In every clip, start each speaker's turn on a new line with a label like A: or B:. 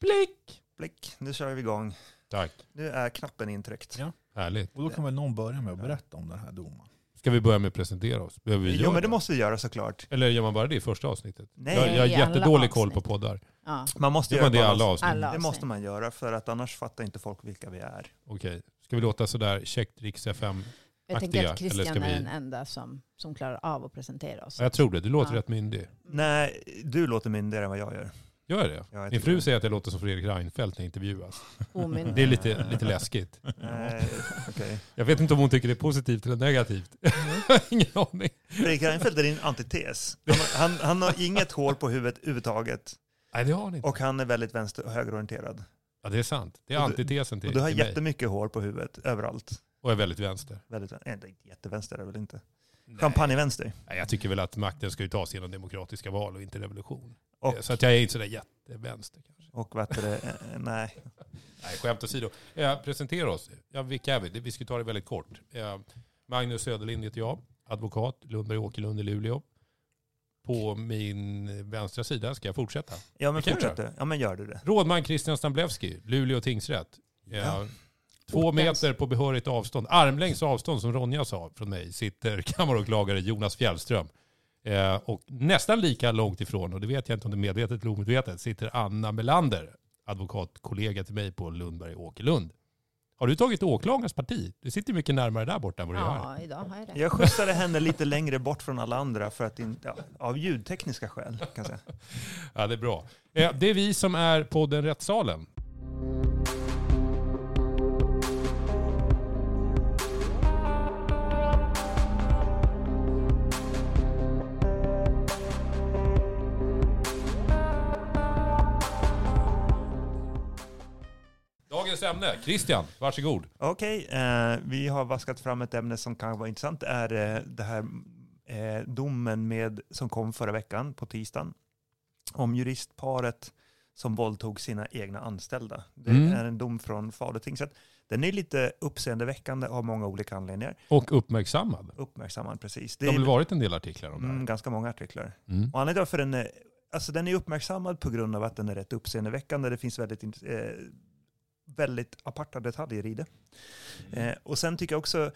A: Blick!
B: Blick, nu kör vi igång.
A: Tack.
B: Nu är knappen intryckt.
C: Ja.
A: Härligt.
C: Och då kan väl någon börja med att berätta om den här domen.
A: Ska vi börja med att presentera oss? Behöver vi
B: Jo
A: göra
B: men det måste vi göra såklart.
A: Eller gör man bara det i första avsnittet?
B: Nej,
A: jag, jag har
D: i alla
A: jättedålig koll på
D: avsnitt.
A: poddar.
D: Ja.
B: man måste
A: Det
B: göra
A: det i alla avsnitt.
D: Alla
B: Det
D: avsnitt.
B: måste man göra för att annars fattar inte folk vilka vi är.
A: Okej. Ska vi låta sådär käckt Riks FM?
D: Jag tänker
A: Aktiga,
D: att
A: eller
D: Christian
A: ska vi-
D: är den enda som, som klarar av att presentera oss.
A: Ja, jag tror det. Du låter
D: Ja.
A: rätt myndig.
B: Nej, du låter myndigare än vad jag gör.
A: Gör jag det?
B: Ja, jag
A: Min fru
B: det.
A: säger att jag låter som Fredrik Reinfeldt när jag intervjuas.
D: Omyndig.
A: Det är lite, lite läskigt.
B: Nej, okej.
A: Jag vet inte om hon tycker det är positivt eller negativt. Ingen aning.
B: Fredrik Reinfeldt är din antites. Han, han, han har inget hår på huvudet överhuvudtaget.
A: Nej, det har han inte.
B: Och han är väldigt vänster och högerorienterad.
A: Ja, det är sant. Det är
B: Och du-
A: antitesen till,
B: Och du har
A: till mig.
B: jättemycket hår på huvudet, överallt.
A: Och är väldigt vänster.
B: Väldigt, inte jättevänster är det väl inte.
A: Nej.
B: Champagnevänster.
A: Nej, jag tycker väl att makten ska ju tas genom demokratiska val och inte revolution.
B: Och,
A: Så att jag är inte sådär jättevänster kanske.
B: och vad heter det? Eh, Nej.
A: Nej, skämt åsido. Eh, presentera oss. Ja, vilka är vi? Vi ska ta det väldigt kort. Eh, Magnus Söderlind heter jag, advokat, Lundberg Åkerlund i Luleå. På min vänstra sida ska jag fortsätta.
B: Ja men fortsätt. Ja men gör du det.
A: Rådman Christian Stamblewski, Luleå tingsrätt. Eh,
B: Ja.
A: Två meter på behörigt avstånd, armlängds avstånd som Ronja sa från mig, sitter kammaråklagare Jonas Fjällström. Eh, och nästan lika långt ifrån, och det vet jag inte om det är medvetet eller omedvetet, sitter Anna Melander, advokatkollega till mig på Lundberg Åkerlund. Har du tagit åklagarens parti? Du sitter mycket närmare där borta än vad du gör.
D: Ja, idag har jag det.
B: Jag skjutsade henne lite längre bort från alla andra för att inte, ja, av ljudtekniska skäl kan jag säga.
A: Ja, det är bra. Eh, det är vi som är podden Rättssalen. Dagens ämne, Christian, varsågod.
B: Okej, eh, vi har vaskat fram ett ämne som kan vara intressant. Det är eh, det här eh, domen med, som kom förra veckan på tisdagen om juristparet som våldtog sina egna anställda. Det
A: Mm.
B: är en dom från Falu tingsrätt. Den är lite uppseendeväckande av många olika anledningar.
A: Och uppmärksammad.
B: Uppmärksammad precis.
A: Det
B: Det
A: har väl varit en del artiklar om det
B: mm,
A: här.
B: ganska många artiklar.
A: Mm.
B: Och anledningen till varför den är, alltså den är uppmärksammad på grund av att den är rätt uppseendeväckande. Det finns väldigt, eh, väldigt aparta detaljer i det. Eh, och sen tycker jag också,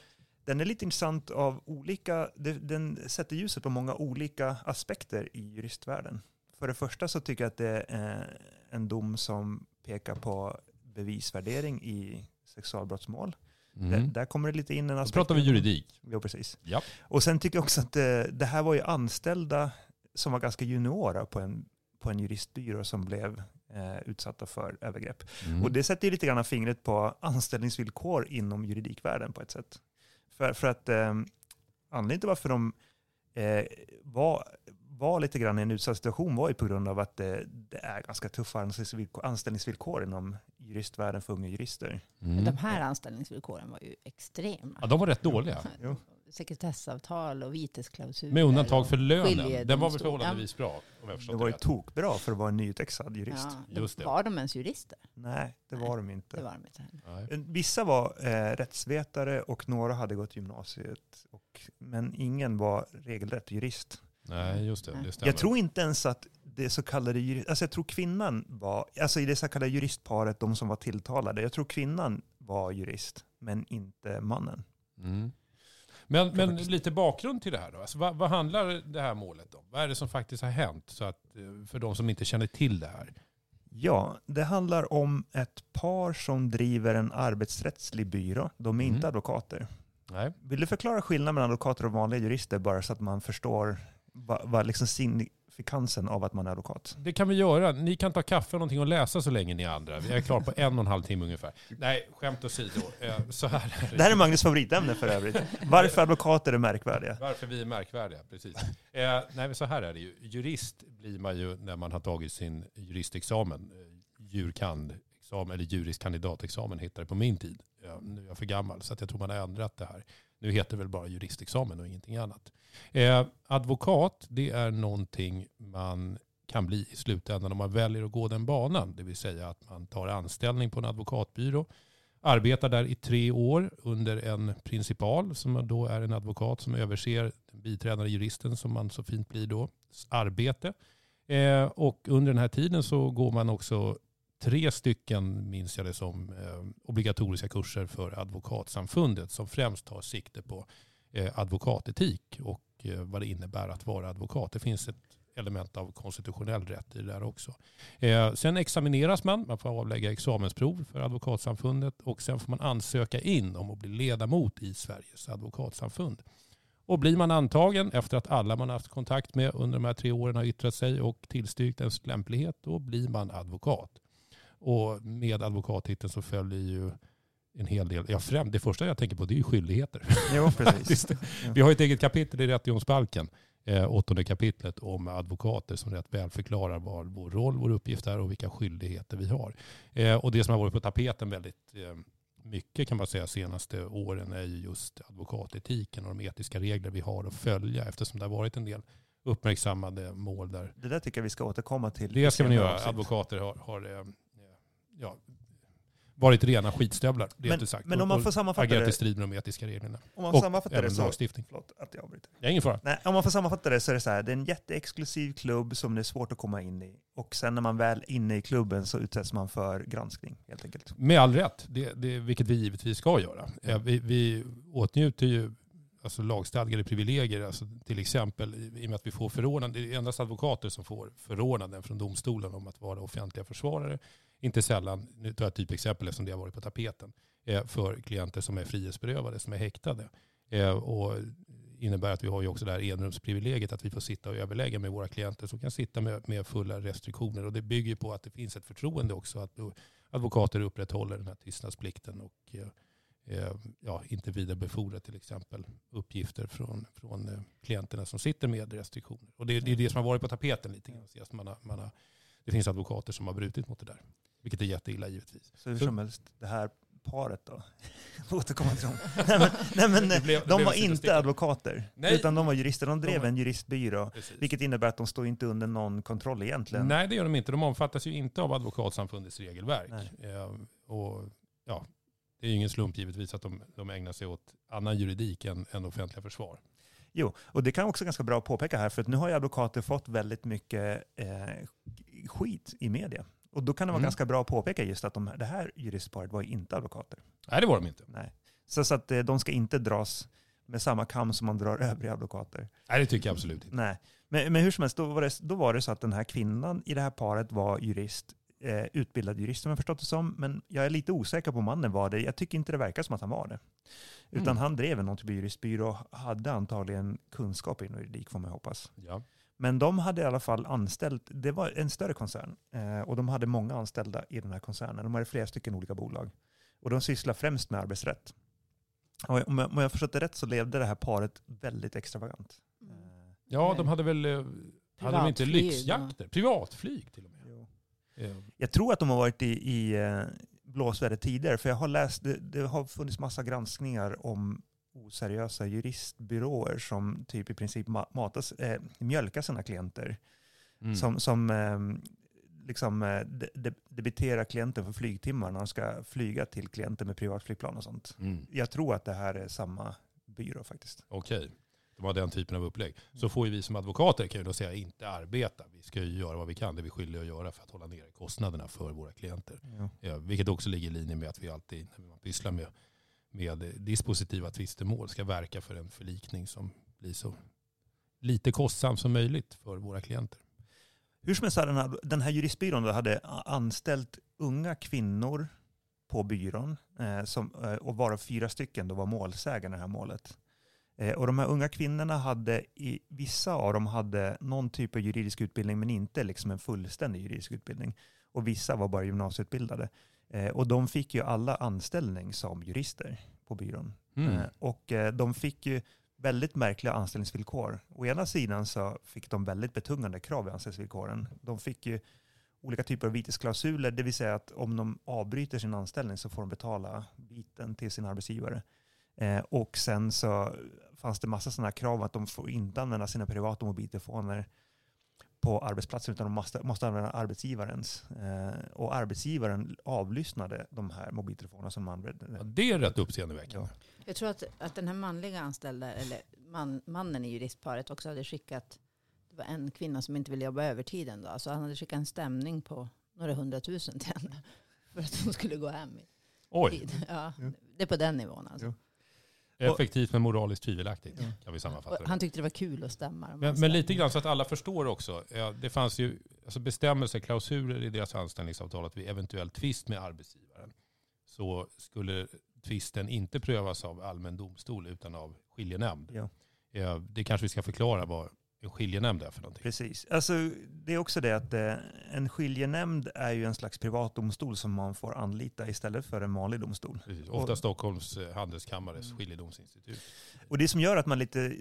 B: den är lite intressant av olika, det, den sätter ljuset på många olika aspekter i juristvärlden. För det första så tycker jag att det är eh, en dom som pekar på bevisvärdering i sexualbrottsmål. Där,
A: Mm.
B: där kommer det lite in en
A: Då
B: aspekt.
A: pratar vi juridik.
B: Jo, precis.
A: Ja.
B: Och sen tycker jag också att det, det här var ju anställda som var ganska juniora på en, på en juristbyrå som blev eh, utsatta för övergrepp.
A: Mm.
B: Och det sätter ju lite grann fingret på anställningsvillkor inom juridikvärlden på ett sätt. För, för att eh, anledningen till varför de eh, var, var lite grann i en utsatt situation var ju på grund av att det, det är ganska tuffa anställningsvillkor, anställningsvillkor inom juristvärlden för unga jurister.
A: Mm.
D: De här anställningsvillkoren var ju extrema.
A: Ja, de var rätt dåliga.
B: Jo.
D: Sekretessavtal och vitesklausuler.
A: Med undantag för lönen. Den var väl förhållandevis bra, om jag
B: Det var ju tokbra för att vara en nyutexad jurist.
D: Ja,
A: Just det.
D: Var de ens jurister?
B: Nej, det
D: Nej,
B: var de inte.
D: Det var de inte.
A: Nej.
B: Vissa var eh, rättsvetare och några hade gått gymnasiet. Och, men ingen var regelrätt jurist.
A: Nej, just det. Det.
B: Jag tror inte ens att det så kallade jurist, alltså jag tror kvinnan var, alltså i det så kallade juristparet, de som var tilltalade, jag tror kvinnan var jurist, men inte mannen.
A: Mm. Men, men lite bakgrund till det här då. Alltså, vad, vad handlar det här målet om? Vad är det som faktiskt har hänt? Så att, eh, för de som inte känner till det här.
B: Ja, det handlar om ett par som driver en arbetsrättslig byrå. De är
A: Mm.
B: inte advokater.
A: Nej.
B: Vill du förklara skillnaden mellan advokater och vanliga jurister bara så att man förstår vad, vad liksom signifikansen av att man är advokat?
A: Det kan vi göra. Ni kan ta kaffe och någonting och läsa så länge ni andra. Vi är klara på en och en halv timme ungefär. Nej, skämt åsido. Eh, Så här är det.
B: Det här är Magnus favoritämne för övrigt. Varför advokater är märkvärdiga.
A: Varför vi är märkvärdiga, precis. Eh, nej, men så här är det ju. Jurist blir man ju när man har tagit sin juristexamen. Eh, Jurkand-examen, eller jurisk kandidatexamen hittade det på min tid. Nu är jag för gammal så jag tror man har ändrat det här. Nu heter det väl bara juristexamen och ingenting annat. Eh, advokat, det är någonting man kan bli i slutändan om man väljer att gå den banan. Det vill säga att man tar anställning på en advokatbyrå Arbetar där i tre år under en principal som då är en advokat som överser den biträdande juristen som man så fint blir då, arbete. Eh, och under den här tiden så går man också tre stycken, minns jag det som, eh, obligatoriska kurser för advokatsamfundet som främst tar sikte på eh, advokatetik och eh, vad det innebär att vara advokat. Det finns ett element av konstitutionell rätt i det där också. Eh, sen examineras man, man får avlägga examensprov för advokatsamfundet och sen får man ansöka in om att bli ledamot i Sveriges advokatsamfund. Och blir man antagen efter att alla man haft kontakt med under de här tre åren har yttrat sig och tillstyrkt ens lämplighet, då blir man advokat. Och med advokattiteln så följer ju en hel del, ja, främ, det första jag tänker på det är ju skyldigheter.
B: Jo, precis.
A: Vi har ett eget kapitel i rättegångsbalken, eh, åttonde kapitlet om advokater som rätt väl förklarar vad vår roll, vår uppgift är och vilka skyldigheter vi har. Eh, och det som har varit på tapeten väldigt eh, mycket kan man säga senaste åren är ju just advokatetiken och de etiska regler vi har att följa eftersom det har varit en del uppmärksammade mål där.
B: Det där tycker jag vi ska återkomma till.
A: Det ska man göra.
B: avsnitt.
A: Advokater har, har ja, varit rena skitstövlar, det
B: Men- men om man får sammanfatta
A: agerat i
B: det-
A: strid med de etiska reglerna.
B: Om man
A: Och
B: sammanfattar det
A: även
B: så...
A: lagstiftning.
B: Förlåt att jag avbryter.
A: Det är ingen fara.
B: Nej, om man får sammanfatta det så är det så här, det är en jätteexklusiv klubb som det är svårt att komma in i. Och sen när man väl är inne i klubben så utsätts man för granskning helt enkelt.
A: Med all rätt, det, det, vilket vi givetvis ska göra. Eh, Vi, vi åtnjuter ju alltså lagstadgade privilegier, alltså till exempel i i och med att vi får förordnanden. Det är endast advokater som får förordnanden från domstolen om att vara offentliga försvarare. Inte sällan, nu tar jag ett typexempel eftersom det har varit på tapeten, eh, för klienter som är frihetsberövade, som är häktade. Eh, och innebär att vi har ju också det här enrumsprivilegiet att vi får sitta och överlägga med våra klienter som kan sitta med, med fulla restriktioner. Och det bygger på att det finns ett förtroende också att advokater upprätthåller den här tystnadsplikten och eh, eh, ja, inte vidarebefordrar till exempel uppgifter från, från klienterna som sitter med restriktioner. Och det, det är det som har varit på tapeten lite grann. Att man har, man har, det finns advokater som har brutit mot det där. Vilket är jätteilla givetvis.
B: Så hur som helst, det här paret då. Återkomma till dem. nej men, nej, men
A: Det blev- det
B: de var inte advokater.
A: Nej.
B: Utan de var jurister. De drev
A: De var-
B: en juristbyrå.
A: Precis.
B: Vilket innebär att de står inte under någon kontroll egentligen.
A: Nej, det gör de inte. De omfattas ju inte av advokatsamfundets regelverk.
B: Nej.
A: Eh, och, ja, det är ju ingen slump givetvis att de, de ägnar sig åt annan juridik än, än offentliga försvar.
B: Jo, och det kan också ganska bra påpeka här, för att nu har ju advokater fått väldigt mycket eh, skit i media. Och då kan det vara
A: Mm.
B: ganska bra att påpeka just att de, det här juristparet var inte advokater.
A: Nej, det var de inte.
B: Nej. Så, så att eh, de ska inte dras med samma kam som man drar övriga advokater.
A: Nej, det tycker jag absolut inte.
B: Nej. Men, men hur som helst, då var, det, då var det så att den här kvinnan i det här paret var jurist, eh, utbildad jurist som jag förstått det som, men jag är lite osäker på om mannen var det. Jag tycker inte det verkar som att han var det. Utan
A: Mm.
B: han drev någon typ av juristbyrå och hade antagligen kunskap inom juridik får man hoppas.
A: Ja.
B: Men de hade i alla fall anställt, det var en större koncern, eh, och de hade många anställda i den här koncernen. De hade flera stycken olika bolag. Och de sysslar främst med arbetsrätt. Och om jag, om jag förstått det rätt så levde det här paret väldigt extravagant.
D: Mm.
A: Ja, de hade väl... eh, Hade de inte lyxjakter? Privatflyg till och med.
B: jo.
A: Eh,
B: Jag tror att de har varit i, i blåsväder tidigare, för jag har läst, det, det har funnits massa granskningar om oseriösa juristbyråer som typ i princip ma- matas, eh, mjölkar sina klienter.
A: Mm.
B: Som, som eh, liksom eh, de, de, debiterar klienten för flygtimmar när de ska flyga till klienter med privatflygplan och sånt.
A: Mm.
B: Jag tror att det här är samma byrå faktiskt.
A: Okej, de har den typen av upplägg. Så får ju vi som advokater kan ju då säga inte arbeta. Vi ska ju göra vad vi kan, det vi är skyldiga att göra för att hålla nere kostnaderna för våra klienter. Ja, vilket också ligger i linje med att vi alltid, när man pysslar med, med dispositiva tvistemål, ska verka för en förlikning som blir så lite kostsam som möjligt för våra klienter.
B: Hur som helst, den här, den här juristbyrån hade anställt unga kvinnor på byrån eh, som, eh, och varav fyra stycken då var målsägande i det här målet. Eh, och de här unga kvinnorna hade, i, vissa av dem hade någon typ av juridisk utbildning men inte liksom en fullständig juridisk utbildning. Och vissa var bara gymnasieutbildade. Eh, och de fick ju alla anställning som jurister på byrån.
A: Mm.
B: Eh, Och eh, de fick ju väldigt märkliga anställningsvillkor. Å ena sidan så fick de väldigt betungande krav i anställningsvillkoren. De fick ju olika typer av vitesklausuler, det vill säga att om de avbryter sin anställning så får de betala biten till sin arbetsgivare. Eh, och sen så fanns det massa sådana krav att de får inte använda sina privata mobiltelefoner på arbetsplatsen utan de måste, måste använda arbetsgivarens. Eh, och arbetsgivaren avlyssnade de här mobiltelefonerna som de använde.
A: Ja, det är rätt uppseendeväckande.
D: Jag tror att, att den här manliga anställda, eller man, mannen i juristparet också hade skickat, det var en kvinna som inte ville jobba övertiden då, så han hade skickat en stämning på några hundratusen till henne. För att hon skulle gå hem i
A: Oj,
D: tid. Ja,
B: Ja.
D: det är på den nivån alltså.
B: Ja.
A: Effektivt men moraliskt tvivelaktigt
B: Ja.
A: kan vi sammanfatta det.
D: han tyckte det var kul att stämma
A: Men, men lite grann så att alla förstår också. Ja, det fanns ju alltså bestämmelser, klausuler i deras anställningsavtal att vid eventuell tvist med arbetsgivaren så skulle tvisten inte prövas av allmän domstol utan av skiljenämnd.
B: Ja.
A: Ja, det kanske vi ska förklara vad en skiljenämnd är för någonting.
B: Precis. Alltså, det är också det att eh, en skiljenämnd är ju en slags privatdomstol som man får anlita istället för en vanlig domstol.
A: Precis. Ofta Stockholms eh, handelskammares
B: Mm.
A: skiljedomsinstitut.
B: Och det som gör att man lite,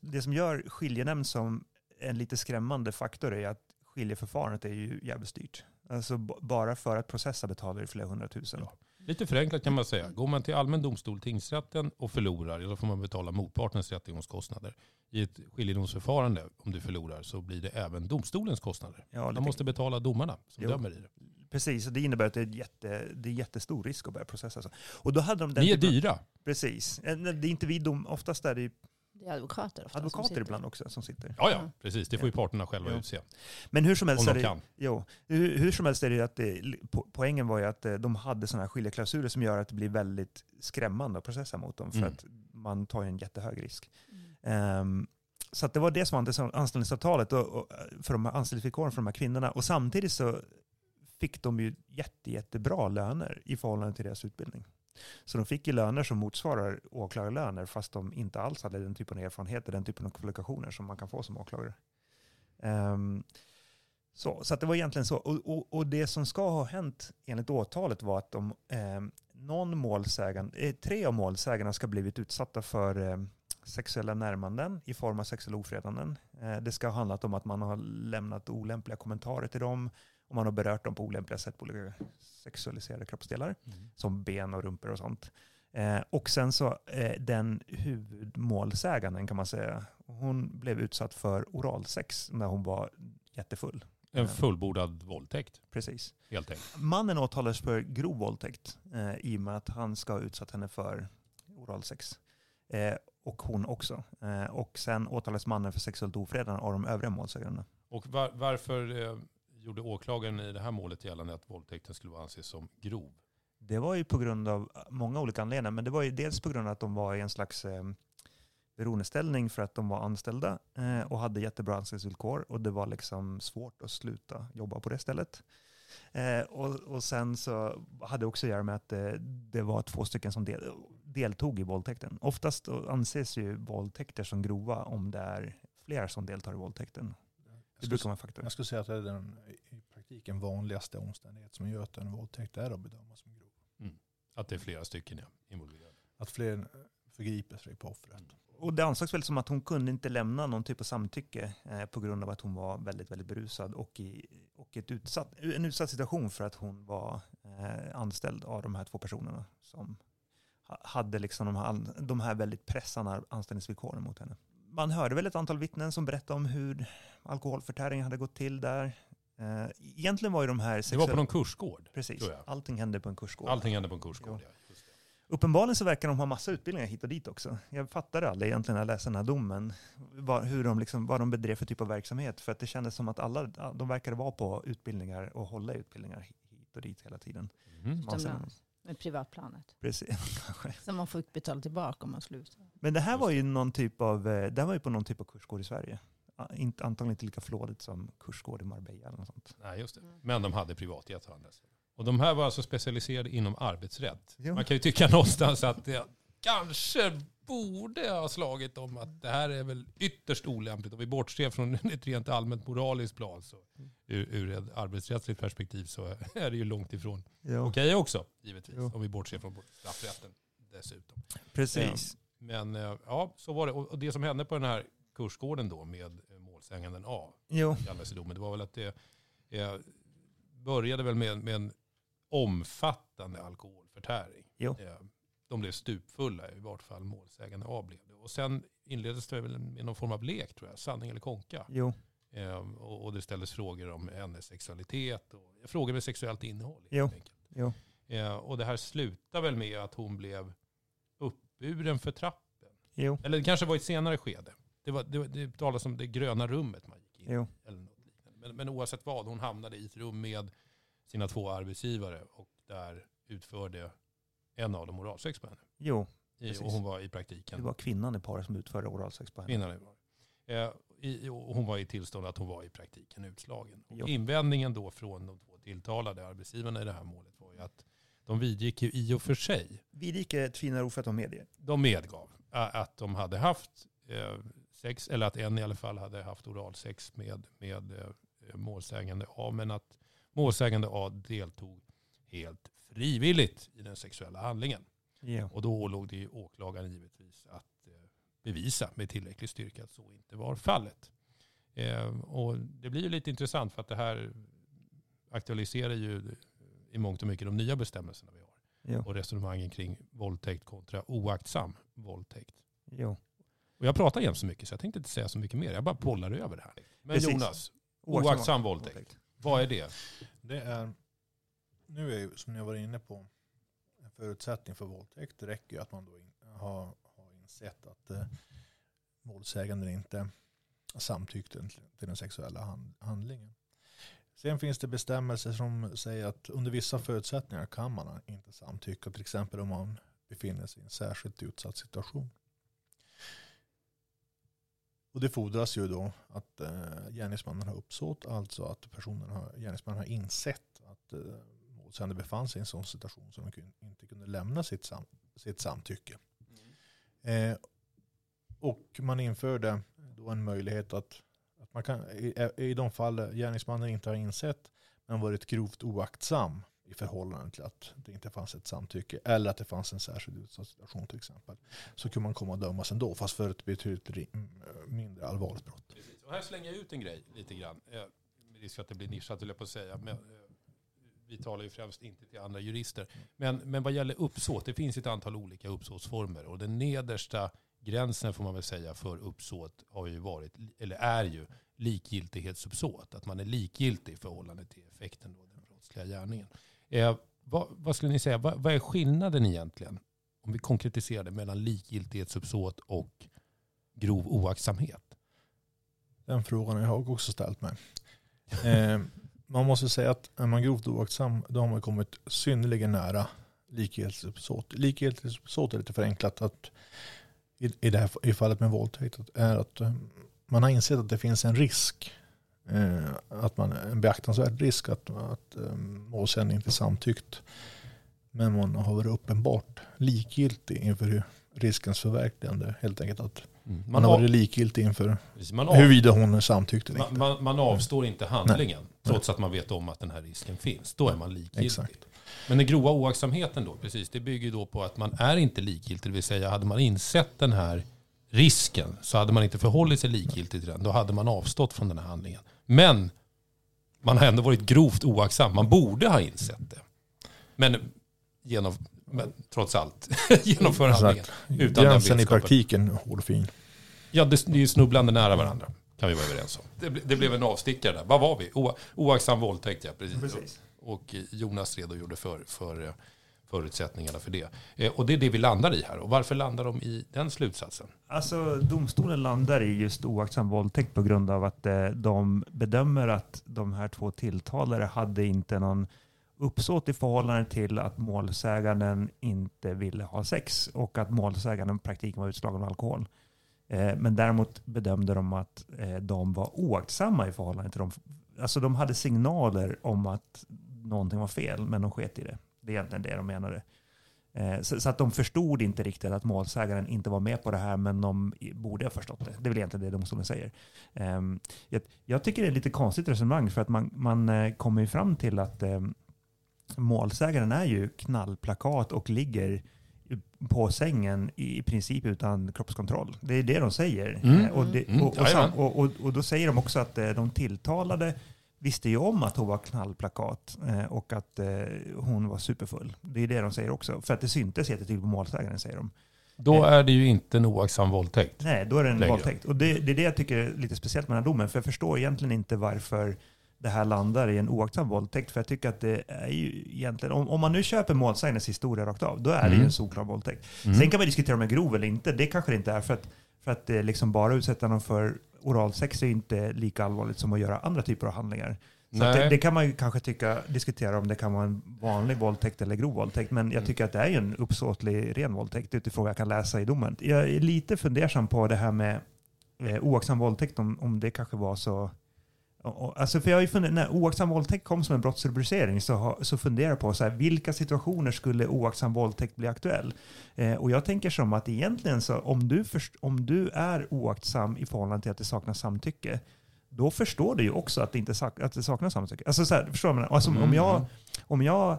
B: det som gör skiljenämnd som en lite skrämmande faktor är att skiljeförfarandet är ju jävligt dyrt. Alltså bara för att processa betalar du flera hundratusen.
A: Ja. Lite förenklat kan man säga. Går man till allmän domstol, tingsrätten, och förlorar, då får man betala motpartens rättegångskostnader. I ett skiljedomsförfarande, om du förlorar, så blir det även domstolens kostnader.
B: Ja,
A: Man måste betala domarna som
B: Jo.
A: dömer i det.
B: Precis, och det innebär att det är, jätte, det är jättestor risk att börja processa. Så. Och då hade de den
A: Ni är dyra.
B: Precis. Eh, Det är inte vi dom, oftast är det ju
D: Det är advokater ofta
B: advokater ibland också som sitter.
A: Ja, ja,
D: Ja.
A: precis. Det får ju parterna själva
B: Ja.
A: utse.
B: Men hur som helst är
A: de
B: det. Jo, hur, hur som helst är det att det, po- poängen var ju att eh, de hade sådana här skiljeklausuler som gör att det blir väldigt skrämmande att processa mot dem för
A: Mm.
B: att man tar ju en jättehög risk.
D: Mm.
B: Ehm, så att det var det som var anställ- anställningsavtalet och, och, för de här anställningsvillkoren för de här kvinnorna. Och samtidigt så fick de ju jätte, jättebra löner i förhållande till deras utbildning. Så de fick ju löner som motsvarar åklagarlöner fast de inte alls hade den typen av erfarenheter, den typen av kvalifikationer som man kan få som åklagare. Um, så, så att det var egentligen så. Och, och, och det som ska ha hänt enligt åtalet var att de, eh, någon målsägande, eh, tre av målsägarna ska ha blivit utsatta för eh, sexuella närmanden i form av sexuella ofredanden. Eh, det ska ha handlat om att man har lämnat olämpliga kommentarer till dem och man har berört dem på olämpliga sätt på olika sexualiserade kroppsdelar som ben och rumpor och sånt. Eh, och sen så eh, den huvudmålsäganden kan man säga, hon blev utsatt för oralsex när hon var jättefull.
A: En fullbordad våldtäkt,
B: Precis.
A: helt enkelt.
B: Mannen åtalades för grov våldtäkt eh, i och med att han ska ha utsatt henne för oralsex. Eh, och hon också. Eh, och sen åtalades mannen för sexuellt ofredande av de övriga målsägandena.
A: Och var, varför eh, gjorde åklagaren i det här målet gällande att våldtäkten skulle anses som grov?
B: Det var ju på grund av många olika anledningar, men det var ju dels på grund av att de var i en slags eh, beroendeställning för att de var anställda eh, och hade jättebra anställningsvillkor och det var liksom svårt att sluta jobba på det stället. Eh, och, och sen så hade det också att göra med att eh, det var två stycken som del, deltog i våldtäkten. Oftast anses ju våldtäkter som grova om det är fler som deltar i våldtäkten. Det
C: Jag
B: brukar
C: skulle,
B: vara faktor.
C: jag skulle säga att det är den i praktiken vanligaste omständighet som gör att en våldtäkt är att bedöma som grov.
A: Att det är flera stycken ja, involverade.
C: Att fler förgriper sig på offret.
B: Och det ansågs väl som att hon kunde inte lämna någon typ av samtycke eh, på grund av att hon var väldigt, väldigt berusad och i och ett utsatt, en utsatt situation för att hon var eh, anställd av de här två personerna som ha- hade liksom de, här, de här väldigt pressande anställningsvillkoren mot henne. Man hörde väl ett antal vittnen som berättade om hur alkoholförtäringen hade gått till där. Eh, egentligen var ju de här
A: Det var på någon kursgård.
B: Precis,
A: tror jag.
B: allting hände på en kursgård.
A: Allting hände på en kursgård.
B: Ja. Uppenbarligen så verkar de ha massa utbildningar hit och dit också. Jag fattade aldrig egentligen när jag läste den här domen vad, hur de liksom, vad de bedrev för typ av verksamhet. För att det kändes som att alla de verkade vara på utbildningar och hålla utbildningar hit och dit hela tiden. Ser-
D: Utomlands. Med privatplanet.
B: Precis.
D: Som man får betala tillbaka om man slutar.
B: Men det här var ju någon typ av, eh, det här var ju på någon typ av kursgård i Sverige. Inte, antagligen inte lika flådigt som kursgård i Marbella eller något sånt.
A: Nej, just det.
D: Mm.
A: Men de hade privatjet. å andra sidan. Och de här var alltså specialiserade inom arbetsrätt.
B: Jo.
A: Man kan ju tycka någonstans att det kanske borde ha slagit om att det här är väl ytterst olämpligt. Om vi bortser från ett rent allmänt moraliskt plan så ur, ur ett arbetsrättsligt perspektiv så är det ju långt ifrån
B: Ja,
A: okej också, givetvis.
B: Jo.
A: Om vi bortser från straffrätten dessutom.
B: precis.
A: Men eh, ja, så var det. Och det som hände på den här kursgården då med eh, målsäganden A,
B: Jo,
A: domen, det var väl att det eh, började väl med, med en omfattande alkoholförtäring.
B: Jo.
A: Eh, de blev stupfulla, i vart fall målsägande A blev det. Och sen inleddes det väl med någon form av lek tror jag, sanning eller konka.
B: jo,
A: Eh, och, och det ställdes frågor om hennes sexualitet och frågor med sexuellt innehåll.
B: Jo. jo.
A: Eh, och det här slutade väl med att hon blev uppburen för trappen.
B: jo.
A: Eller det kanske var i ett senare skede. Det, var, det, det talas om det gröna rummet man gick in i.
B: Jo.
A: Eller något liknande. Men, men oavsett vad, hon hamnade i ett rum med sina två arbetsgivare och där utförde en av dem oralsex på henne.
B: Jo,
A: I,
B: Precis.
A: och hon var i praktiken
B: det var kvinnan i paret som utförde oralsex på henne.
A: kvinnan. i paret. Eh, i, och hon var i tillstånd att hon var i praktiken utslagen. Och. Invändningen då från de två tilltalade arbetsgivarna i det här målet var ju att de vidgick ju i och för sig
B: Vidike är ett finare ord för att de medger.
A: de medgav att de hade haft eh, sex, eller att en i alla fall hade haft oralsex med, med eh, målsägande A, men att målsägande A deltog helt frivilligt i den sexuella handlingen.
B: Ja.
A: Och då ålåg det ju åklagaren givetvis att eh, bevisa med tillräcklig styrka att så inte var fallet. Eh, och det blir ju lite intressant för att det här aktualiserar ju i mångt och mycket de nya bestämmelserna vi har
B: Jo.
A: och resonemangen kring våldtäkt kontra oaktsam våldtäkt.
B: Jo.
A: Och jag pratar jämt så mycket så jag tänkte inte säga så mycket mer. Jag bara bollar över det här. Men
B: Precis.
A: Jonas, oaktsam våldtäkt. vad är det?
C: Det är, nu är ju som ni har varit inne på, en förutsättning för våldtäkt. Det räcker ju att man då in, har, har insett att eh, målsäganden inte samtyckte till till den sexuella hand, handlingen. Sen finns det bestämmelser som säger att under vissa förutsättningar kan man inte samtycka. Till exempel om man befinner sig i en särskilt utsatt situation. Och det fordras ju då att eh, gärningsmannen har uppsåt, alltså att personen har, gärningsmannen har insett att eh, målsägande befann sig i en sån situation som de inte kunde lämna sitt, sam, sitt samtycke. Eh, och man införde då en möjlighet att, att man kan, i, i de fall gärningsmannen inte har insett men varit grovt oaktsam i förhållande till att det inte fanns ett samtycke eller att det fanns en särskild utsatt situation till exempel. Så kunde man komma och dömas ändå fast för ett betydligt mindre allvarligt brott.
A: Precis. Och här slänger jag ut en grej lite grann. Eh, Med risk att det blir nischat höll jag på att säga. Men, eh, vi talar ju främst inte till andra jurister. Men, men vad gäller uppsåt, det finns ett antal olika uppsåtsformer. Och den nedersta gränsen får man väl säga för uppsåt har ju varit, eller är ju likgiltighetsuppsåt. Att man är likgiltig i förhållande till effekten av den brottsliga gärningen. Eh, vad, vad skulle ni säga, vad, vad är skillnaden egentligen? Om vi konkretiserar det mellan likgiltighetsuppsåt och grov oaktsamhet.
C: Den frågan har jag också ställt mig. Eh, man måste säga att är man grovt oaktsam då har man kommit synnerligen nära likgiltighetsuppsåt. Likgiltighetsuppsåt är lite förenklat att i, i det här i fallet med våldtäkt är att eh, man har insett att det finns en risk eh, att man, en beaktansvärd risk att, att eh, målsäganden inte samtyckt men man har varit uppenbart likgiltig inför hur riskens förverkligande. Helt enkelt att
A: Mm.
C: man,
A: Man,
C: har varit likgiltig inför
A: precis, man, av,
C: huruvida hon samtyckte eller
A: man,
C: inte.
A: man, man avstår inte handlingen trots att man vet om att den här risken finns. Då är man likgiltig.
C: Exakt.
A: Men den grova oaktsamheten då, precis, det bygger då på att man är inte likgiltig. Det vill säga, hade man insett den här risken så hade man inte förhållit sig likgiltig till den. Då hade man avstått från den här handlingen. Men man har ändå varit grovt oaktsam. Man borde ha insett det. Men, genom, men trots allt, genomför handlingen. Utan den
C: Gränsen i praktiken hårfin.
A: Ja, det, det är ju snubblande nära varandra. Kan vi vara överens om. Det, det blev en avstickare där. Vad var vi? O, oaktsam våldtäkt, ja. Precis.
B: Precis.
A: Och Jonas redogjorde för, för eh, förutsättningarna för det. Eh, Och det är det vi landar i här. Och varför landar de i den slutsatsen?
B: Alltså domstolen landar i just oaktsam våldtäkt på grund av att eh, de bedömer att de här två tilltalare hade inte någon uppsåt i förhållande till att målsäganden inte ville ha sex och att målsäganden i praktiken var utslagen av alkohol. Eh, men däremot bedömde de att eh, de var oaktsamma i förhållande till dem. Alltså de hade signaler om att någonting var fel, men de sket i det. Det är egentligen det de menade. Eh, så, att de förstod inte riktigt att målsägaren inte var med på det här, men de borde ha förstått det. Det är väl egentligen det domstolen säger. Ehm, jag, tycker det är lite konstigt resonemang, för att man, man kommer ju fram till att ehm, målsägaren är ju knallplakat och ligger på sängen i princip utan kroppskontroll. Det är det de säger.
A: Mm.
B: Eh, Och, det,
A: Mm.
B: och, och, då säger de också att eh, de tilltalade visste ju om att hon var knallplakat eh, och att hon var superfull. Det är det de säger också. För att det syntes jättetydligt på målsägaren, säger de.
A: Då är det ju inte en oaktsam våldtäkt.
B: Nej, då är det en
A: Längre.
B: våldtäkt. Och det, det är det jag tycker är lite speciellt med den här domen. För jag förstår egentligen inte varför det här landar i en oaktsam våldtäkt. För jag tycker att det är ju egentligen, om, om man nu köper målsägandens historia rakt av, då är det ju
A: Mm.
B: en solklar våldtäkt.
A: Mm.
B: Sen kan man diskutera om den är grov eller inte. Det kanske det inte är. För att, för att eh, liksom bara utsätta någon för oralsex är inte lika allvarligt som att göra andra typer av handlingar. Så det, det kan man ju kanske tycka, diskutera om det kan vara en vanlig våldtäkt eller grov våldtäkt. Men jag
A: Mm.
B: tycker att det är ju en uppsåtlig ren våldtäkt utifrån vad jag kan läsa i domen. Jag är lite fundersam på det här med eh, oaktsam våldtäkt, om, om det kanske var så... Alltså för jag har ju funderat, när oaktsam våldtäkt kom som en brottsrubricering så, har, så funderar jag på så här, vilka situationer skulle oaktsam våldtäkt bli aktuell? Eh, och jag tänker som att egentligen så om du, först, om du är oaktsam i förhållande till att det saknas samtycke, då förstår du ju också att det, inte sak, att det saknas samtycke. Alltså så här, förstår man? Alltså om
A: Mm.
B: jag, om jag,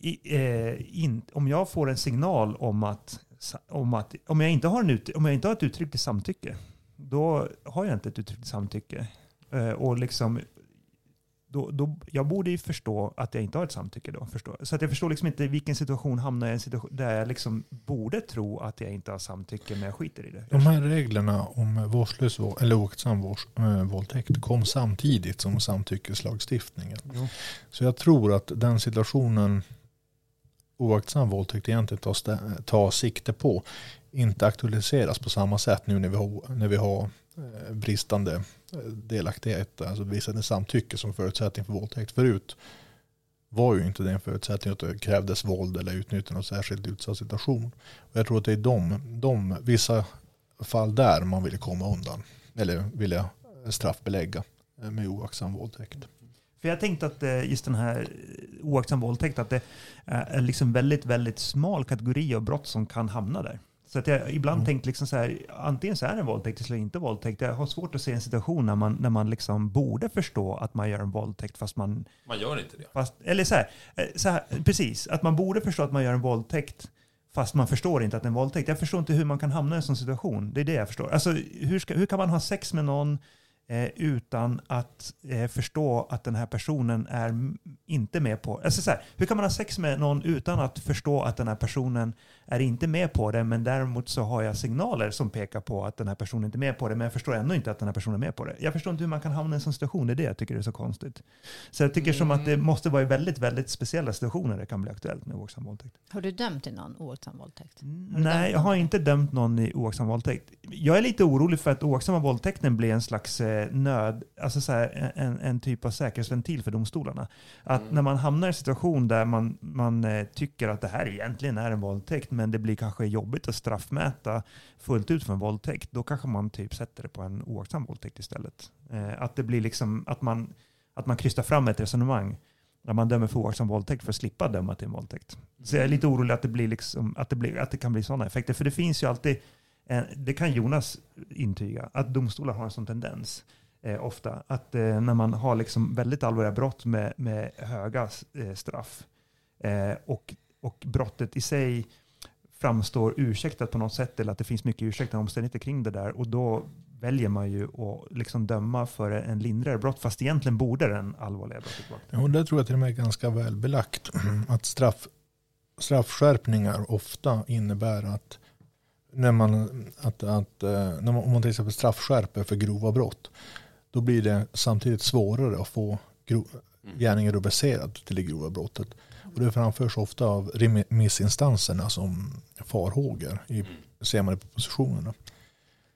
B: i, eh, in, om jag får en signal om att, om att om jag inte har, en ut, om jag inte har ett uttryckligt samtycke, då har jag inte ett uttryckligt samtycke. Eh, och liksom, då, då, jag borde ju förstå att jag inte har ett samtycke då. Förstå. Så att jag förstår liksom inte i vilken situation hamnar jag i en situation där jag liksom borde tro att jag inte har samtycke, men jag skiter i det.
C: De här reglerna om vårdslös vå- eller oaktsam eh, våldtäkt kom samtidigt som samtyckeslagstiftningen.
B: Jo.
C: Så jag tror att den situationen oaktsam våldtäkt egentligen tar, tar sikte på inte aktualiseras på samma sätt nu när vi har, när vi har Eh, bristande eh, delaktighet, alltså bristande samtycke som förutsättning för våldtäkt. Förut var ju inte det en förutsättning att det krävdes våld eller utnyttjande av särskilt utsatt situation. Och jag tror att det är de, de vissa fall där man ville komma undan eller ville straffbelägga eh, med oaktsam våldtäkt.
B: För jag tänkte att just den här oaktsam våldtäkt, att det är liksom väldigt, väldigt smal kategori av brott som kan hamna där. Så att jag ibland
C: Mm.
B: tänkt liksom så här, antingen så är det en våldtäkt eller inte våldtäkt. Jag har svårt att se en situation när man, när man liksom borde förstå att man gör en våldtäkt fast man,
A: Man gör inte det.
B: fast, eller så här, eh, så här, precis, att man borde förstå att man gör en våldtäkt fast man förstår inte att det är en våldtäkt. Jag förstår inte hur man kan hamna i en sån situation. Det är det jag förstår. Alltså, hur, ska, hur kan man ha sex med någon eh, utan att eh, förstå att den här personen är inte med på... Alltså så här, hur kan man ha sex med någon utan att förstå att den här personen är inte med på det, men däremot så har jag signaler som pekar på att den här personen inte är med på det, men jag förstår ändå inte att den här personen är med på det. Jag förstår inte hur man kan hamna i en sån situation, det är det jag tycker är så konstigt. Så jag tycker som att det måste vara i väldigt, väldigt speciella situationer det kan bli aktuellt med oaktsam våldtäkt.
D: Har du dömt till någon oaktsam våldtäkt?
B: Nej, jag har inte dömt någon i oaktsam våldtäkt. Jag är lite orolig för att oaktsamma våldtäkten blir en slags eh, nöd, alltså så här, en, en typ av säkerhetsventil för domstolarna. Att
A: Mm.
B: när man hamnar i en situation där man, man eh, tycker att det här egentligen är en våldtäkt, men det blir kanske jobbigt att straffmäta fullt ut för en våldtäkt, då kanske man typ sätter det på en oaktsam våldtäkt istället. Eh, att det blir liksom att man, att man krystar fram ett resonemang där man dömer för oaktsam våldtäkt för att slippa döma till en våldtäkt. Så jag är lite orolig att det, blir liksom, att det, blir, att det kan bli sådana effekter. För det finns ju alltid, eh, det kan Jonas intyga, att domstolar har en sån tendens eh, ofta. Att eh, när man har liksom väldigt allvarliga brott med, med höga eh, straff eh, och, och brottet i sig framstår ursäktat på något sätt eller att det finns mycket ursäktande omständigheter kring det där och då väljer man ju att liksom döma för en lindrigare brott fast egentligen borde den allvarliga brottet vara.
C: Och det tror jag till och med är ganska väl belagt. Att straff, straffskärpningar ofta innebär att, när man, att, att eh, när man, om man till exempel straffskärper för grova brott, då blir det samtidigt svårare att få gro, gärningen rubricerad till det grova brottet. Och det framförs ofta av remissinstanserna som farhågor, i, ser man i propositionerna.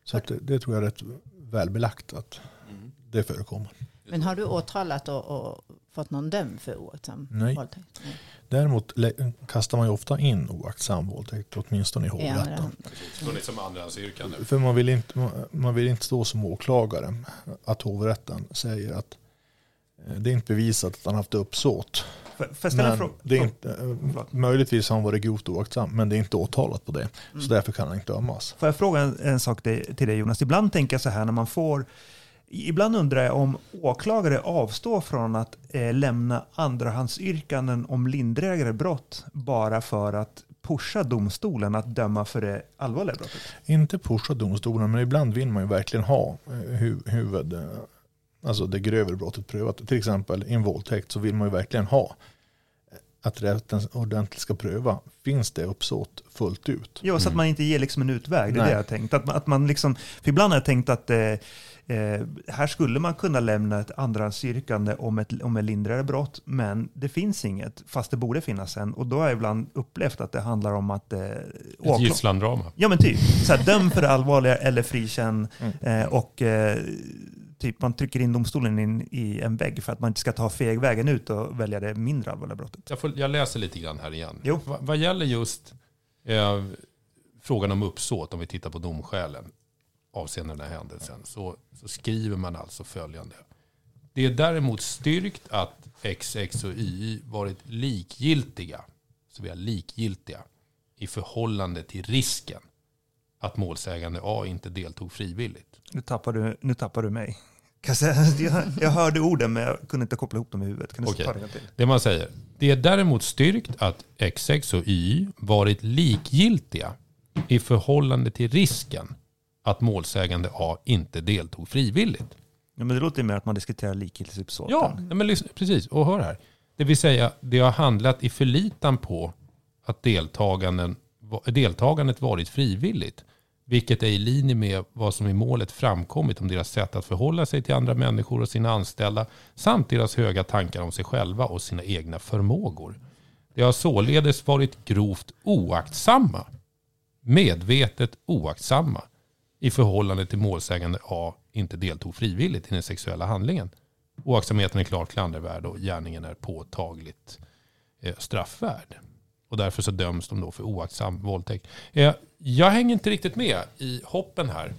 C: Så att det, det tror jag är rätt välbelagt att
A: Mm.
C: det förekommer.
D: Men har du åtalat och, och fått någon dömd för oaktsam
C: Nej.
D: våldtäkt? Nej.
C: Däremot kastar man ju ofta in oaktsam våldtäkt, åtminstone i hovrätten.
A: som andrahandsyrkande.
C: För man vill, inte, man- man vill inte stå som åklagare att hovrätten säger att eh, det är inte bevisat att han haft uppsåt. Men
B: fråga?
C: det är inte, eh,
B: Förlåt.
C: möjligtvis har han varit grovt oaktsam, men det är inte åtalat på det.
D: Mm.
C: Så därför kan han inte dömas.
B: Får jag fråga en, en sak till, till dig Jonas? Ibland tänker jag så här när man får Ibland undrar jag om åklagare avstår från att eh, lämna andrahandsyrkanden om lindrigare brott bara för att pusha domstolen att döma för det allvarliga brottet.
C: Inte pusha domstolen, men ibland vill man ju verkligen ha eh, hu- huvud, eh, alltså det grövre brottet prövat. Till exempel i en våldtäkt så vill man ju verkligen ha att rätten ordentligt ska pröva, finns det uppsåt fullt ut?
B: Jo, så att
A: Mm.
B: man inte ger liksom en utväg. Det är
C: Nej.
B: det jag har tänkt. Att att man liksom, för ibland har jag tänkt att eh, eh, här skulle man kunna lämna ett andrahandsyrkande om ett, om ett lindrigare brott, men det finns inget, fast det borde finnas en. Och då har jag ibland upplevt att det handlar om att... Eh,
A: Ett gisslandrama.
B: Ja men typ, så här, döm för det allvarliga eller frikänn.
C: Mm.
B: Eh, och eh, typ man trycker in domstolen in i en vägg för att man inte ska ta fegvägen ut och välja det mindre allvarliga brottet.
A: Jag, får, jag läser lite grann här igen.
B: Jo.
A: Va, vad gäller just eh, frågan om uppsåt, om vi tittar på domskälen avseende den här händelsen, så, så skriver man alltså följande. Det är däremot styrkt att XX och YY varit likgiltiga, så vi är likgiltiga, i förhållande till risken att målsägande A inte deltog frivilligt.
B: Nu tappar du, nu tappar du mig. Jag, jag, hörde orden men jag kunde inte koppla ihop dem i huvudet. Kan du ta det?
A: Det man säger. Det är däremot styrkt att XX och Y varit likgiltiga i förhållande till risken att målsägande A inte deltog frivilligt.
B: Ja, men det låter ju mer att man diskuterar likgiltighetsuppsåten.
A: Ja, men lyssna, precis. Och hör här. Det vill säga, det har handlat i förlitan på att deltagandet varit frivilligt. Vilket är i linje med vad som i målet framkommit om deras sätt att förhålla sig till andra människor och sina anställda. Samt deras höga tankar om sig själva och sina egna förmågor. Det har således varit grovt oaktsamma. Medvetet oaktsamma. I förhållande till målsägande A inte deltog frivilligt i den sexuella handlingen. Oaktsamheten är klart klandervärd och gärningen är påtagligt eh, straffvärd. Och därför så döms de då för oaktsam våldtäkt. Eh, jag hänger inte riktigt med i hoppen här,